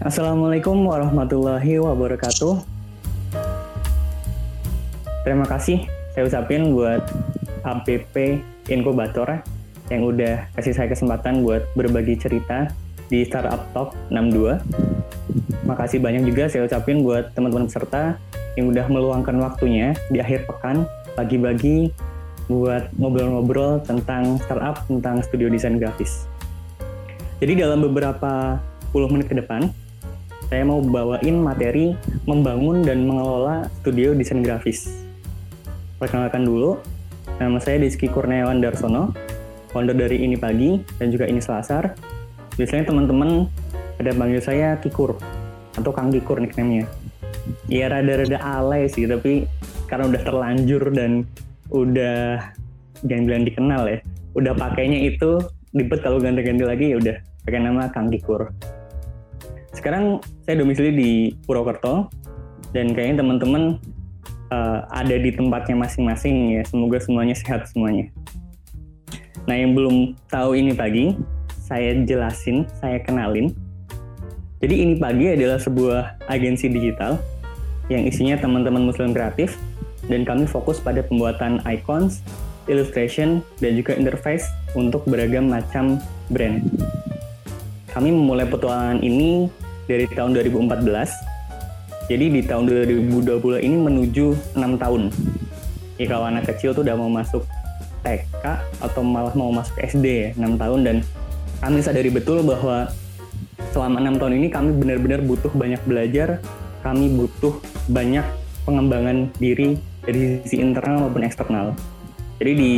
Assalamualaikum warahmatullahi wabarakatuh. Terima kasih saya ucapin buat APP Inkubator yang udah kasih saya kesempatan buat berbagi cerita di Startup Talk 62. Makasih banyak juga saya ucapin buat teman-teman peserta yang udah meluangkan waktunya di akhir pekan pagi-pagi buat ngobrol-ngobrol tentang startup, tentang studio desain grafis. Jadi dalam beberapa puluh menit ke depan, saya mau bawain materi membangun dan mengelola studio desain grafis. Perkenalkan dulu, nama saya Rizky Kurniawan Darsono, founder dari Ini Pagi dan juga Ini Selasar. Biasanya teman-teman ada panggil saya Kikur atau Kang Kikur nickname-nya. Ya rada-rada alay sih, tapi karena udah terlanjur dan udah jangan bilang dikenal ya, udah pakainya itu ribet kalau ganti-ganti lagi ya udah pakai nama Kang Kikur. Sekarang saya domisili di Purwokerto dan kayaknya teman-teman uh, ada di tempatnya masing-masing ya. Semoga semuanya sehat semuanya. Nah yang belum tahu ini pagi, saya jelasin, saya kenalin. Jadi ini pagi adalah sebuah agensi digital yang isinya teman-teman muslim kreatif dan kami fokus pada pembuatan icons, illustration, dan juga interface untuk beragam macam brand. Kami memulai petualangan ini dari tahun 2014. Jadi di tahun 2020 ini menuju 6 tahun. Ya kalau anak kecil tuh udah mau masuk TK atau malah mau masuk SD ya, 6 tahun dan kami sadari betul bahwa selama enam tahun ini kami benar-benar butuh banyak belajar, kami butuh banyak pengembangan diri dari sisi internal maupun eksternal. Jadi di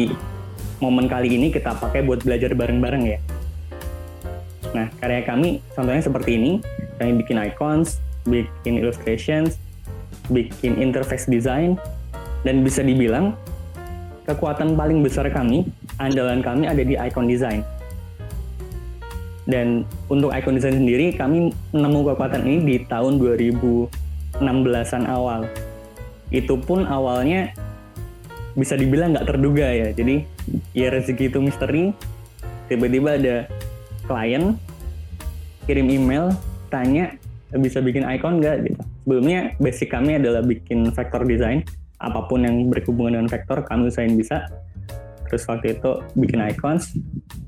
momen kali ini kita pakai buat belajar bareng-bareng ya. Nah, karya kami contohnya seperti ini. Kami bikin icons, bikin illustrations, bikin interface design, dan bisa dibilang kekuatan paling besar kami, andalan kami ada di icon design. Dan untuk icon design sendiri, kami menemu kekuatan ini di tahun 2016-an awal. Itu pun awalnya bisa dibilang nggak terduga ya. Jadi ya rezeki itu misteri. Tiba-tiba ada klien kirim email tanya bisa bikin icon nggak gitu. Sebelumnya basic kami adalah bikin vector design, apa pun yang berhubungan dengan vektor kami usahain bisa. Terus waktu itu bikin icons,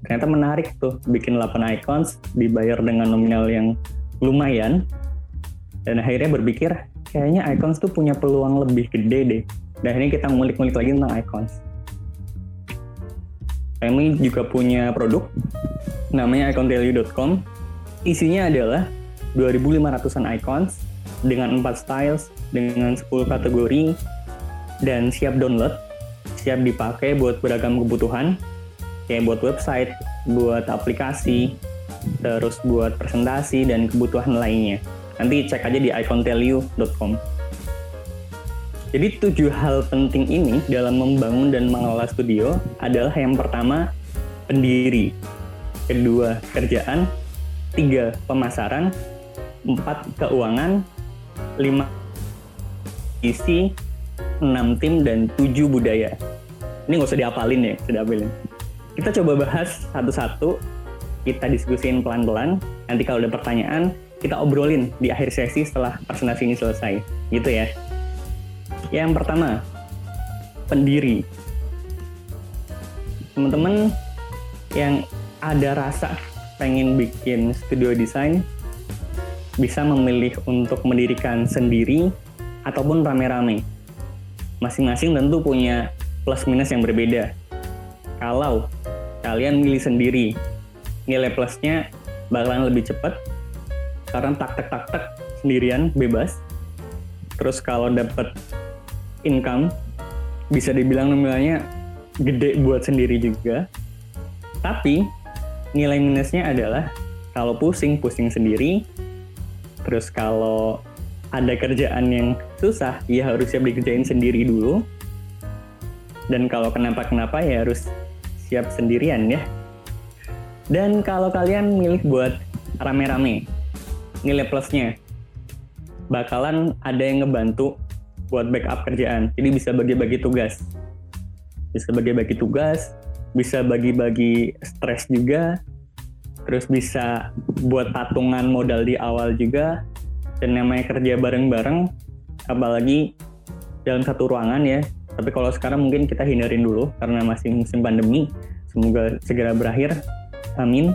ternyata menarik tuh bikin 8 icons dibayar dengan nominal yang lumayan. Dan akhirnya berpikir kayaknya icons tuh punya peluang lebih gede deh. Dan ini kita ngulik-ngulik lagi tentang icons. Kami juga punya produk namanya icontelu.com. Isinya adalah 2.500-an icons dengan 4 styles, dengan 10 kategori, dan siap download, siap dipakai buat beragam kebutuhan, kayak buat website, buat aplikasi, terus buat presentasi, dan kebutuhan lainnya. Nanti cek aja di icontelu.com. Jadi tujuh hal penting ini dalam membangun dan mengelola studio adalah yang pertama pendiri, kedua kerjaan, tiga pemasaran, empat keuangan, lima isi, enam tim, dan tujuh budaya. Ini nggak usah diapalin ya, sudah apalin. Kita coba bahas satu-satu, kita diskusin pelan-pelan. Nanti kalau ada pertanyaan, kita obrolin di akhir sesi setelah presentasi ini selesai. Gitu ya. Yang pertama, pendiri. Teman-teman yang ada rasa pengen bikin studio desain, bisa memilih untuk mendirikan sendiri ataupun rame-rame. Masing-masing tentu punya plus minus yang berbeda. Kalau kalian milih sendiri, nilai plusnya bakalan lebih cepat karena tak tak tak tak sendirian bebas. Terus kalau dapat income bisa dibilang nilainya gede buat sendiri juga. Tapi nilai minusnya adalah kalau pusing pusing sendiri Terus kalau ada kerjaan yang susah, ya harus siap dikerjain sendiri dulu. Dan kalau kenapa-kenapa ya harus siap sendirian ya. Dan kalau kalian milih buat rame-rame, nilai plusnya bakalan ada yang ngebantu buat backup kerjaan. Jadi bisa bagi-bagi tugas. Bisa bagi-bagi tugas, bisa bagi-bagi stres juga. terus bisa buat patungan modal di awal juga dan namanya kerja bareng-bareng apalagi dalam satu ruangan ya. Tapi kalau sekarang mungkin kita hindarin dulu karena masih musim pandemi. Semoga segera berakhir. Amin.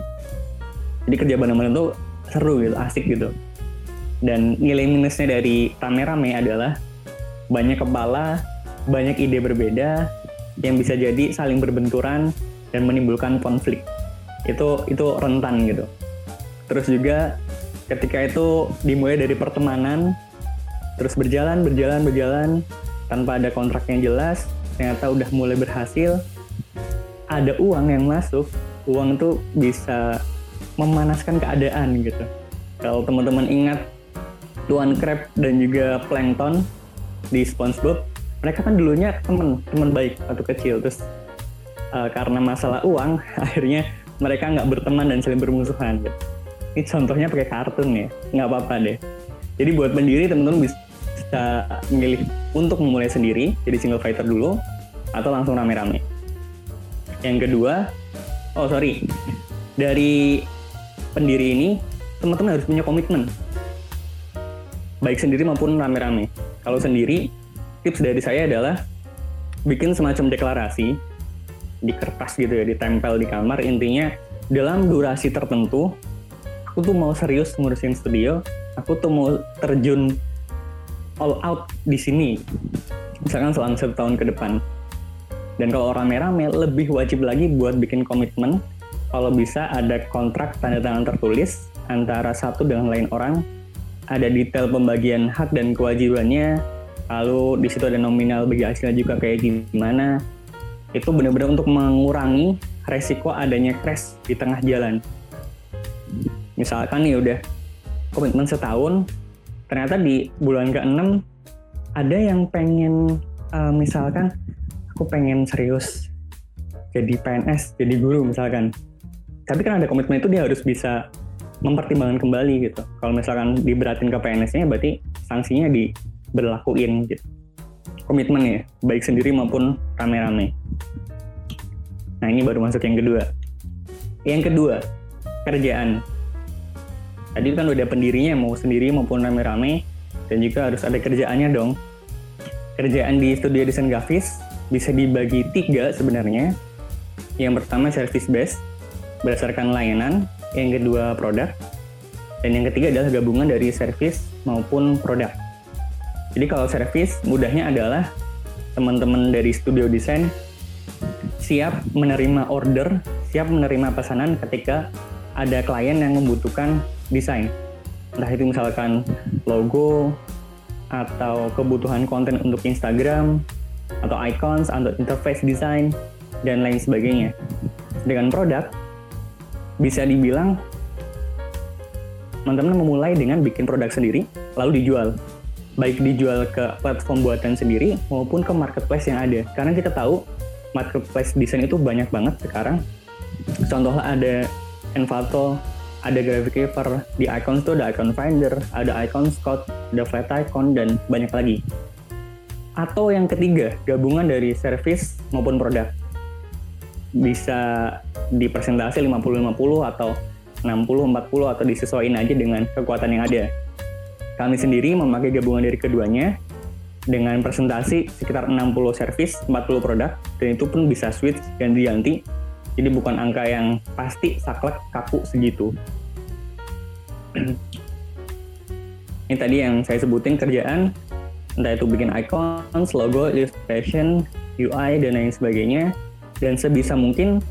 Jadi kerja bareng-bareng tuh seru gitu asik gitu. Dan nilai minusnya dari rame-rame adalah banyak kepala banyak ide berbeda yang bisa jadi saling berbenturan dan menimbulkan konflik. Itu itu rentan gitu. Terus juga ketika itu dimulai dari pertemanan terus berjalan berjalan berjalan tanpa ada kontrak yang jelas ternyata udah mulai berhasil ada uang yang masuk uang tuh bisa memanaskan keadaan gitu. Kalau teman-teman ingat Tuan Crab dan juga Plankton di SpongeBob mereka kan dulunya teman teman baik waktu kecil terus uh, karena masalah uang akhirnya mereka nggak berteman dan saling bermusuhan gitu. Ini contohnya pakai kartun ya, nggak apa-apa deh. Jadi buat pendiri teman-teman bisa memilih untuk memulai sendiri, jadi single fighter dulu, atau langsung rame-rame. Yang kedua, oh sorry, dari pendiri ini teman-teman harus punya komitmen, baik sendiri maupun rame-rame. Kalau sendiri, tips dari saya adalah bikin semacam deklarasi di kertas gitu ya, ditempel di kamar. Intinya dalam durasi tertentu, aku tuh mau serius ngurusin studio, aku tuh mau terjun all out di sini. Misalkan selama satu tahun ke depan. Dan kalau rame-rame, lebih wajib lagi buat bikin komitmen. Kalau bisa ada kontrak tanda tangan tertulis antara satu dengan lain orang, ada detail pembagian hak dan kewajibannya, lalu di situ ada nominal bagi hasilnya juga kayak gimana, itu benar-benar untuk mengurangi resiko adanya crash di tengah jalan. Misalkan nih udah komitmen setahun, ternyata di bulan ke-6 ada yang pengen uh, misalkan aku pengen serius jadi PNS, jadi guru misalkan. Tapi kan ada komitmen itu dia harus bisa mempertimbangkan kembali gitu. Kalau misalkan diberatin ke PNS-nya berarti sanksinya diberlakuin gitu komitmen ya, baik sendiri maupun rame-rame. Nah ini baru masuk yang kedua. Yang kedua, kerjaan. Tadi kan udah pendirinya mau sendiri maupun rame-rame, dan juga harus ada kerjaannya dong. Kerjaan di studio desain grafis bisa dibagi tiga sebenarnya. Yang pertama service base, berdasarkan layanan. Yang kedua produk. Dan yang ketiga adalah gabungan dari service maupun produk. Jadi kalau service mudahnya adalah teman-teman dari studio desain siap menerima order, siap menerima pesanan ketika ada klien yang membutuhkan desain. Entah itu misalkan logo atau kebutuhan konten untuk Instagram atau icons atau interface design dan lain sebagainya. Dengan produk bisa dibilang teman-teman memulai dengan bikin produk sendiri lalu dijual baik dijual ke platform buatan sendiri maupun ke marketplace yang ada. Karena kita tahu marketplace desain itu banyak banget sekarang. Contohnya ada Envato, ada Graphic Giver, di Icons tuh ada Icon Finder, ada Icon Scout, ada Flat Icon, dan banyak lagi. Atau yang ketiga, gabungan dari service maupun produk. Bisa di presentasi 50-50 atau 60-40 atau disesuaikan aja dengan kekuatan yang ada kami sendiri memakai gabungan dari keduanya dengan presentasi sekitar 60 service, 40 produk, dan itu pun bisa switch dan diganti. Jadi bukan angka yang pasti saklek kaku segitu. Ini tadi yang saya sebutin kerjaan, entah itu bikin icons, logo, illustration, UI, dan lain sebagainya. Dan sebisa mungkin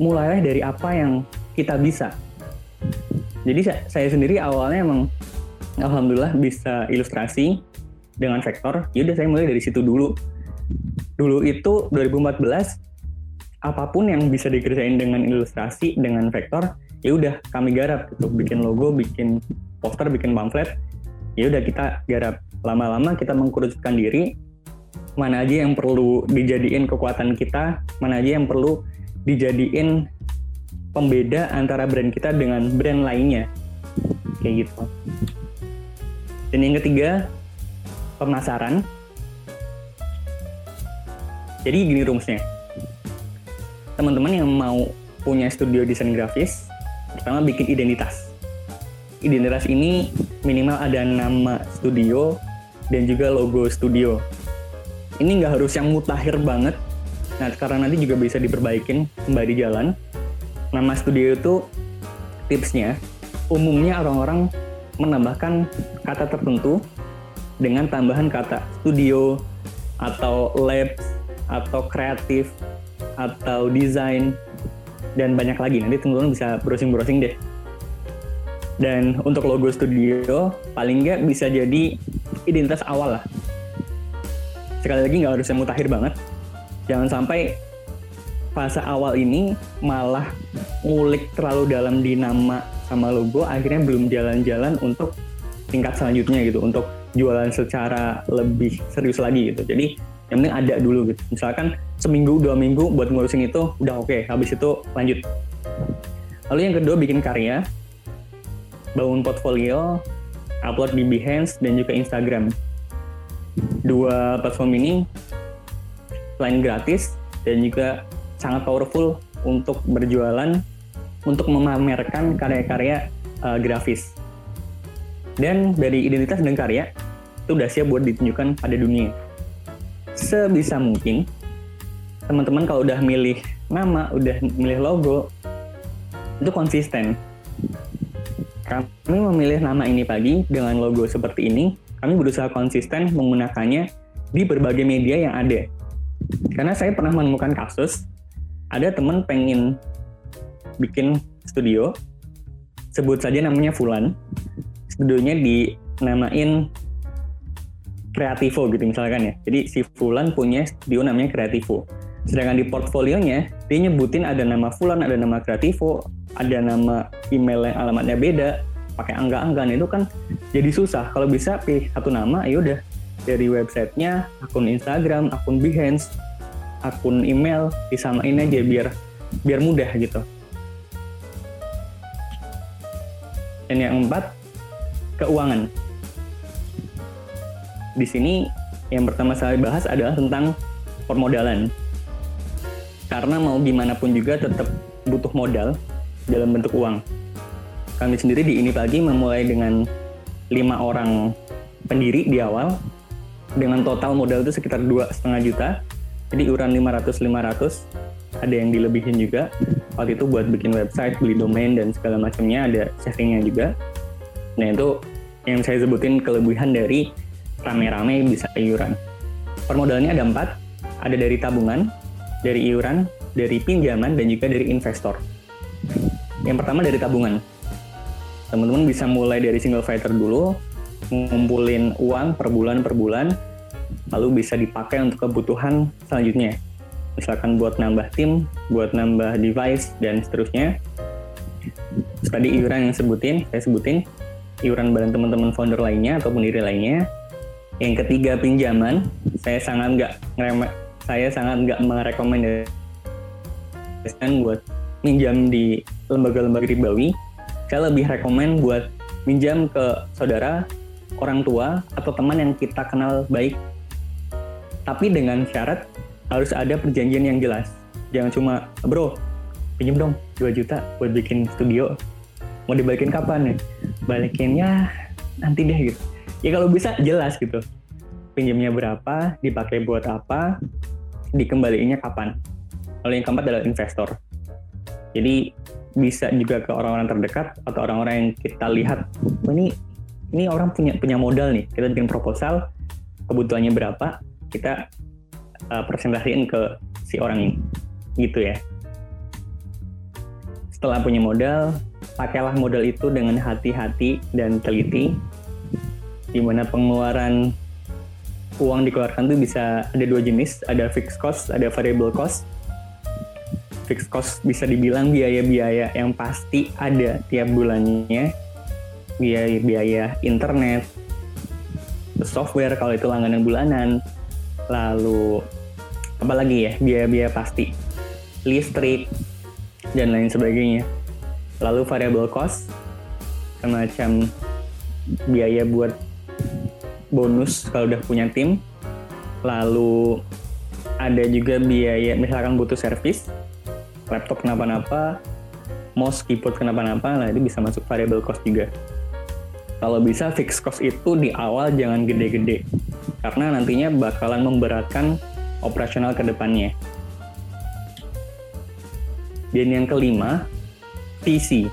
mulailah dari apa yang kita bisa. Jadi saya sendiri awalnya emang alhamdulillah bisa ilustrasi dengan vektor. Yaudah saya mulai dari situ dulu. Dulu itu 2014 apa pun yang bisa dikerjain dengan ilustrasi dengan vektor, ya udah kami garap gitu, bikin logo, bikin poster, bikin pamflet. Ya udah kita garap. Lama-lama kita mengkerucutkan diri mana aja yang perlu dijadiin kekuatan kita, mana aja yang perlu dijadiin pembeda antara brand kita dengan brand lainnya. Kayak gitu. Dan yang ketiga, pemasaran. Jadi gini rumusnya. Teman-teman yang mau punya studio desain grafis, Pertama bikin identitas. Identitas ini minimal ada nama studio dan juga logo studio. Ini nggak harus yang mutakhir banget. Nah, karena nanti juga bisa diperbaikin kembali jalan. Nama studio itu tipsnya umumnya orang-orang menambahkan kata tertentu dengan tambahan kata studio atau lab atau kreatif atau desain dan banyak lagi. Nanti teman-teman bisa browsing-browsing deh. Dan untuk logo studio paling nggak bisa jadi identitas awal lah. Sekali lagi nggak harus yang mutakhir banget. Jangan sampai fase awal ini malah ngulik terlalu dalam di nama sama logo akhirnya belum jalan-jalan untuk tingkat selanjutnya gitu untuk jualan secara lebih serius lagi gitu. Jadi yang penting ada dulu gitu. Misalkan seminggu dua minggu buat ngurusin itu udah oke okay. habis itu lanjut. Lalu yang kedua bikin karya bangun portfolio upload di Behance dan juga Instagram. Dua platform ini selain gratis dan juga sangat powerful untuk berjualan untuk memamerkan karya-karya uh, grafis dan dari identitas dan karya itu udah siap buat ditunjukkan pada dunia. Sebisa mungkin, teman-teman kalau udah milih nama, udah milih logo, itu konsisten. Kami memilih nama ini pagi dengan logo seperti ini, kami berusaha konsisten menggunakannya di berbagai media yang ada. Karena saya pernah menemukan kasus, ada teman pengen bikin studio, sebut saja namanya Fulan, studionya dinamain Kreativo gitu misalkan ya. Jadi si Fulan punya studio namanya Kreativo. Sedangkan di portfolionya dia nyebutin ada nama Fulan, ada nama Kreativo, ada nama email yang alamatnya beda, pakai angka-angka itu kan jadi susah. Kalau bisa pilih satu nama, ya udah dari websitenya, akun Instagram, akun Behance, akun email disamain aja biar biar mudah gitu. Dan yang keempat, keuangan di sini yang pertama saya bahas adalah tentang permodalan. Karena mau gimana pun juga tetap butuh modal dalam bentuk uang. Kami sendiri di ini pagi memulai dengan lima orang pendiri di awal dengan total modal itu sekitar dua setengah juta. Jadi iuran 500-500 ada yang dilebihin juga. Waktu itu buat bikin website, beli domain dan segala macamnya ada savingnya juga. Nah itu yang saya sebutin kelebihan dari rame-rame bisa iuran. Permodalannya ada empat, ada dari tabungan, dari iuran, dari pinjaman, dan juga dari investor. Yang pertama dari tabungan. Teman-teman bisa mulai dari single fighter dulu, ngumpulin uang per bulan per bulan, lalu bisa dipakai untuk kebutuhan selanjutnya. Misalkan buat nambah tim, buat nambah device, dan seterusnya. tadi iuran yang sebutin, saya sebutin, iuran bareng teman-teman founder lainnya atau pendiri lainnya, yang ketiga pinjaman, saya sangat nggak saya sangat nggak merekomendasikan buat minjam di lembaga-lembaga ribawi. Saya lebih rekomend buat minjam ke saudara, orang tua, atau teman yang kita kenal baik. Tapi dengan syarat harus ada perjanjian yang jelas. Jangan cuma, bro, pinjam dong 2 juta buat bikin studio. Mau dibalikin kapan nih? Balikinnya nanti deh gitu ya kalau bisa jelas gitu pinjamnya berapa dipakai buat apa dikembaliinnya kapan lalu yang keempat adalah investor jadi bisa juga ke orang-orang terdekat atau orang-orang yang kita lihat oh, ini ini orang punya punya modal nih kita bikin proposal kebutuhannya berapa kita uh, presentasiin ke si orang ini. Gitu ya. Setelah punya modal pakailah modal itu dengan hati-hati dan teliti di mana pengeluaran uang dikeluarkan tuh bisa ada dua jenis, ada fixed cost, ada variable cost. Fixed cost bisa dibilang biaya-biaya yang pasti ada tiap bulannya, biaya-biaya internet, software kalau itu langganan bulanan, lalu apa lagi ya biaya-biaya pasti, listrik dan lain sebagainya. Lalu variable cost semacam biaya buat bonus kalau udah punya tim. Lalu ada juga biaya misalkan butuh servis, laptop kenapa-napa, mouse keyboard kenapa-napa nah itu bisa masuk variable cost juga kalau bisa fixed cost itu di awal jangan gede-gede karena nantinya bakalan memberatkan operasional ke depannya. Dan yang kelima visi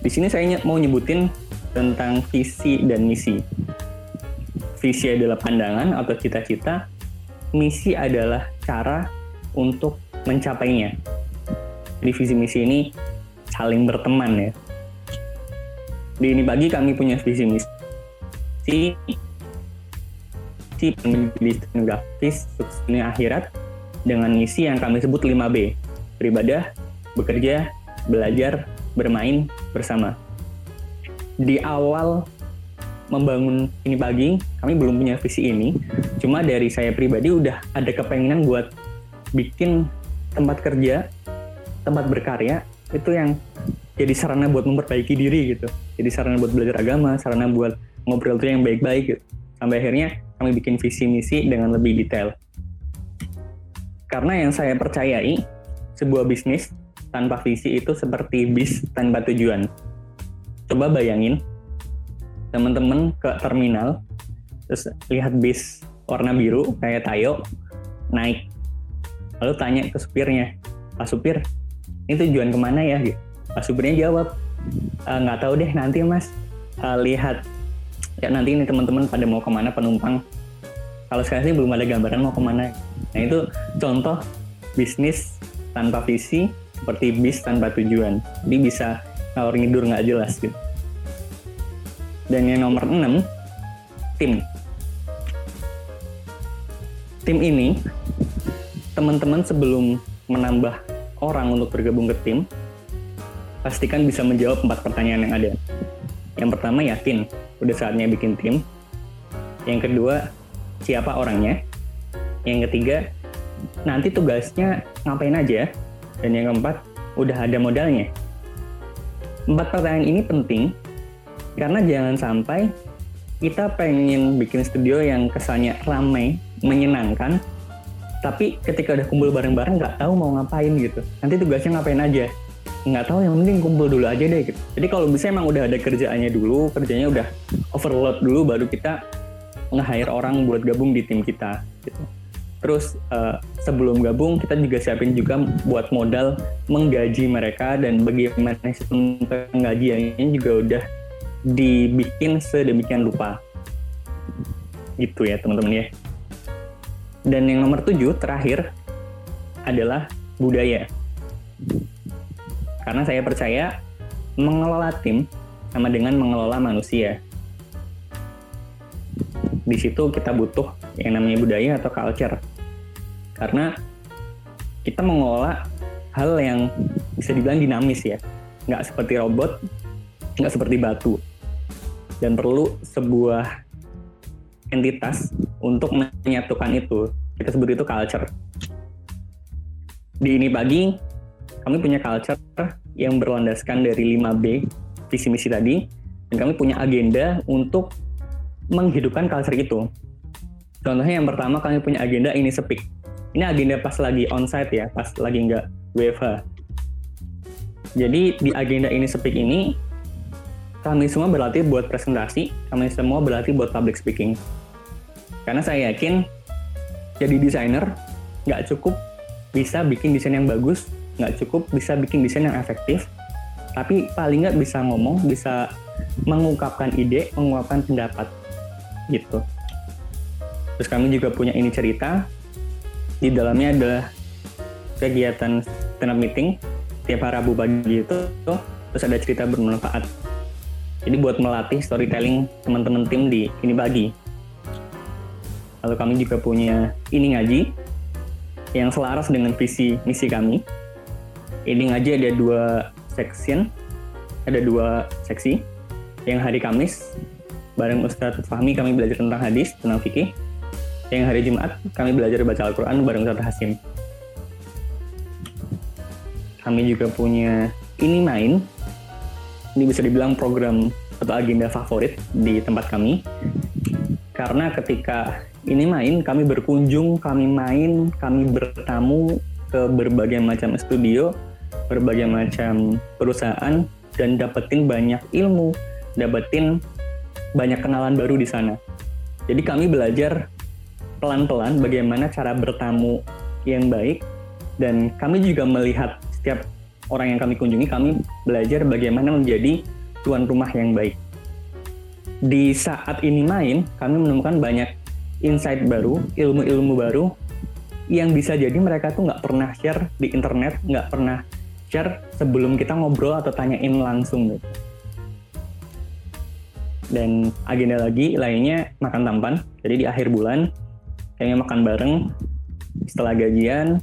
di sini saya mau nyebutin tentang visi dan misi. Visi adalah pandangan atau cita-cita. Misi adalah cara untuk mencapainya. Di visi misi ini saling berteman ya. Di ini pagi kami punya visi misi si menjadi grafis sukses akhirat dengan misi yang kami sebut 5B. Beribadah, bekerja, belajar, bermain bersama. Di awal membangun ini pagi, kami belum punya visi ini. Cuma dari saya pribadi udah ada kepenginan buat bikin tempat kerja, tempat berkarya itu yang jadi sarana buat memperbaiki diri gitu. Jadi sarana buat belajar agama, sarana buat ngobrol tuh yang baik-baik gitu. Sampai akhirnya kami bikin visi misi dengan lebih detail. Karena yang saya percayai, sebuah bisnis tanpa visi itu seperti bis tanpa tujuan. Coba bayangin, teman-teman ke terminal, terus lihat bis warna biru kayak Tayo, naik lalu tanya ke supirnya pak supir ini tujuan ke mana ya pak supirnya jawab e, nggak tahu deh nanti mas uh, lihat ya nanti ini teman-teman pada mau ke mana penumpang? Kalau sekarang sih belum ada gambaran mau ke mana. Nah itu contoh bisnis tanpa visi seperti bis tanpa tujuan. Jadi bisa ngalor ngidur nggak jelas gitu. Dan yang nomor 6 tim. Tim ini teman-teman sebelum menambah orang untuk bergabung ke tim, pastikan bisa menjawab empat pertanyaan yang ada. Yang pertama yakin, udah saatnya bikin tim. Yang kedua, siapa orangnya. Yang ketiga, nanti tugasnya ngapain aja. Dan yang keempat, udah ada modalnya. Empat pertanyaan ini penting karena jangan sampai kita pengen bikin studio yang kesannya ramai, menyenangkan, tapi ketika udah kumpul bareng-bareng nggak tahu mau ngapain gitu nanti tugasnya ngapain aja nggak tahu yang penting kumpul dulu aja deh gitu. Jadi kalau bisa emang udah ada kerjaannya dulu kerjanya udah overload dulu baru kita nge-hire orang buat gabung di tim kita gitu. Terus uh, sebelum gabung kita juga siapin juga buat modal menggaji mereka dan bagaimana sistem penggajiannya juga udah dibikin sedemikian rupa. Gitu ya teman-teman ya. Dan yang nomor tujuh terakhir adalah budaya. Karena saya percaya mengelola tim sama dengan mengelola manusia. Di situ kita butuh yang namanya budaya atau culture. Karena kita mengelola hal yang bisa dibilang dinamis ya. Nggak seperti robot, nggak seperti batu. Dan perlu sebuah entitas untuk menyatukan itu. Kita sebut itu culture. Di ini pagi, kami punya culture yang berlandaskan dari 5B, visi misi tadi, dan kami punya agenda untuk menghidupkan culture itu. Contohnya yang pertama kami punya agenda ini sepik. Ini agenda pas lagi onsite ya, pas lagi nggak WFH. Jadi di agenda ini sepik ini, kami semua berlatih buat presentasi, kami semua berlatih buat public speaking. Karena saya yakin jadi desainer nggak cukup bisa bikin desain yang bagus, nggak cukup bisa bikin desain yang efektif, tapi paling nggak bisa ngomong, bisa mengungkapkan ide, mengungkapkan pendapat, gitu. Terus kami juga punya ini cerita, di dalamnya ada kegiatan stand up meeting tiap hari Rabu pagi itu, terus ada cerita bermanfaat. Jadi buat melatih storytelling teman-teman tim di ini pagi. Lalu kami juga punya ini ngaji yang selaras dengan visi misi kami. Ini ngaji ada dua section, ada dua seksi. Yang hari Kamis bareng Ustadz Fahmi kami belajar tentang hadis, tentang fikih. Yang hari Jumat kami belajar baca Al-Quran bareng Ustadz Hasim. Kami juga punya ini main. Ini bisa dibilang program atau agenda favorit di tempat kami. Karena ketika ini main, kami berkunjung, kami main, kami bertamu, ke berbagai macam studio, berbagai macam perusahaan, dan dapetin banyak ilmu, dapetin banyak kenalan baru di sana. Jadi kami belajar pelan-pelan bagaimana cara bertamu yang baik, dan kami juga melihat setiap orang yang kami kunjungi, kami belajar bagaimana menjadi tuan rumah yang baik. Di saat ini main, kami menemukan banyak insight baru, ilmu-ilmu baru yang bisa jadi mereka tuh nggak pernah share di internet, nggak pernah share sebelum kita ngobrol atau tanyain langsung gitu. Dan agenda lagi lainnya makan tampan. Jadi di akhir bulan kayaknya makan bareng setelah gajian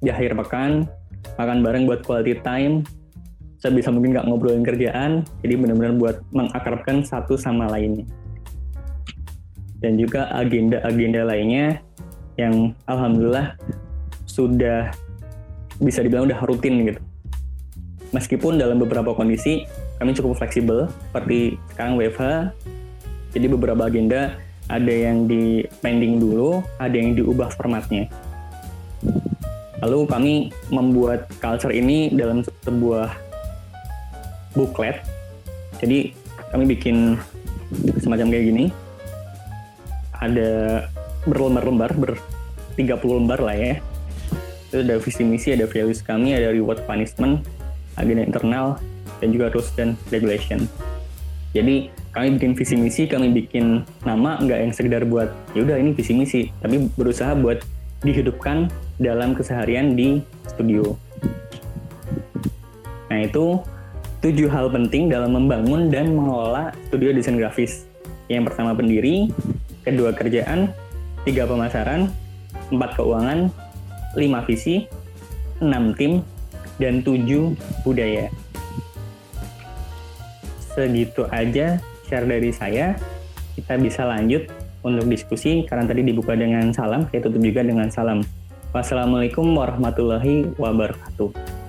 di akhir pekan makan bareng buat quality time sebisa mungkin nggak ngobrolin kerjaan jadi benar-benar buat mengakrabkan satu sama lainnya dan juga agenda-agenda lainnya yang alhamdulillah sudah bisa dibilang udah rutin gitu meskipun dalam beberapa kondisi kami cukup fleksibel seperti sekarang WFH jadi beberapa agenda ada yang di pending dulu ada yang diubah formatnya Lalu kami membuat culture ini dalam sebuah booklet. Jadi kami bikin semacam kayak gini. Ada berlembar-lembar, ber 30 lembar lah ya. Itu ada visi misi, ada values kami, ada reward punishment, agenda internal, dan juga rules dan regulation. Jadi kami bikin visi misi, kami bikin nama nggak yang sekedar buat ya udah ini visi misi, tapi berusaha buat dihidupkan dalam keseharian di studio. Nah itu tujuh hal penting dalam membangun dan mengelola studio desain grafis. Yang pertama pendiri, kedua kerjaan, tiga pemasaran, empat keuangan, lima visi, enam tim, dan tujuh budaya. Segitu aja share dari saya. Kita bisa lanjut untuk diskusi karena tadi dibuka dengan salam, saya tutup juga dengan salam. Wassalamualaikum warahmatullahi wabarakatuh.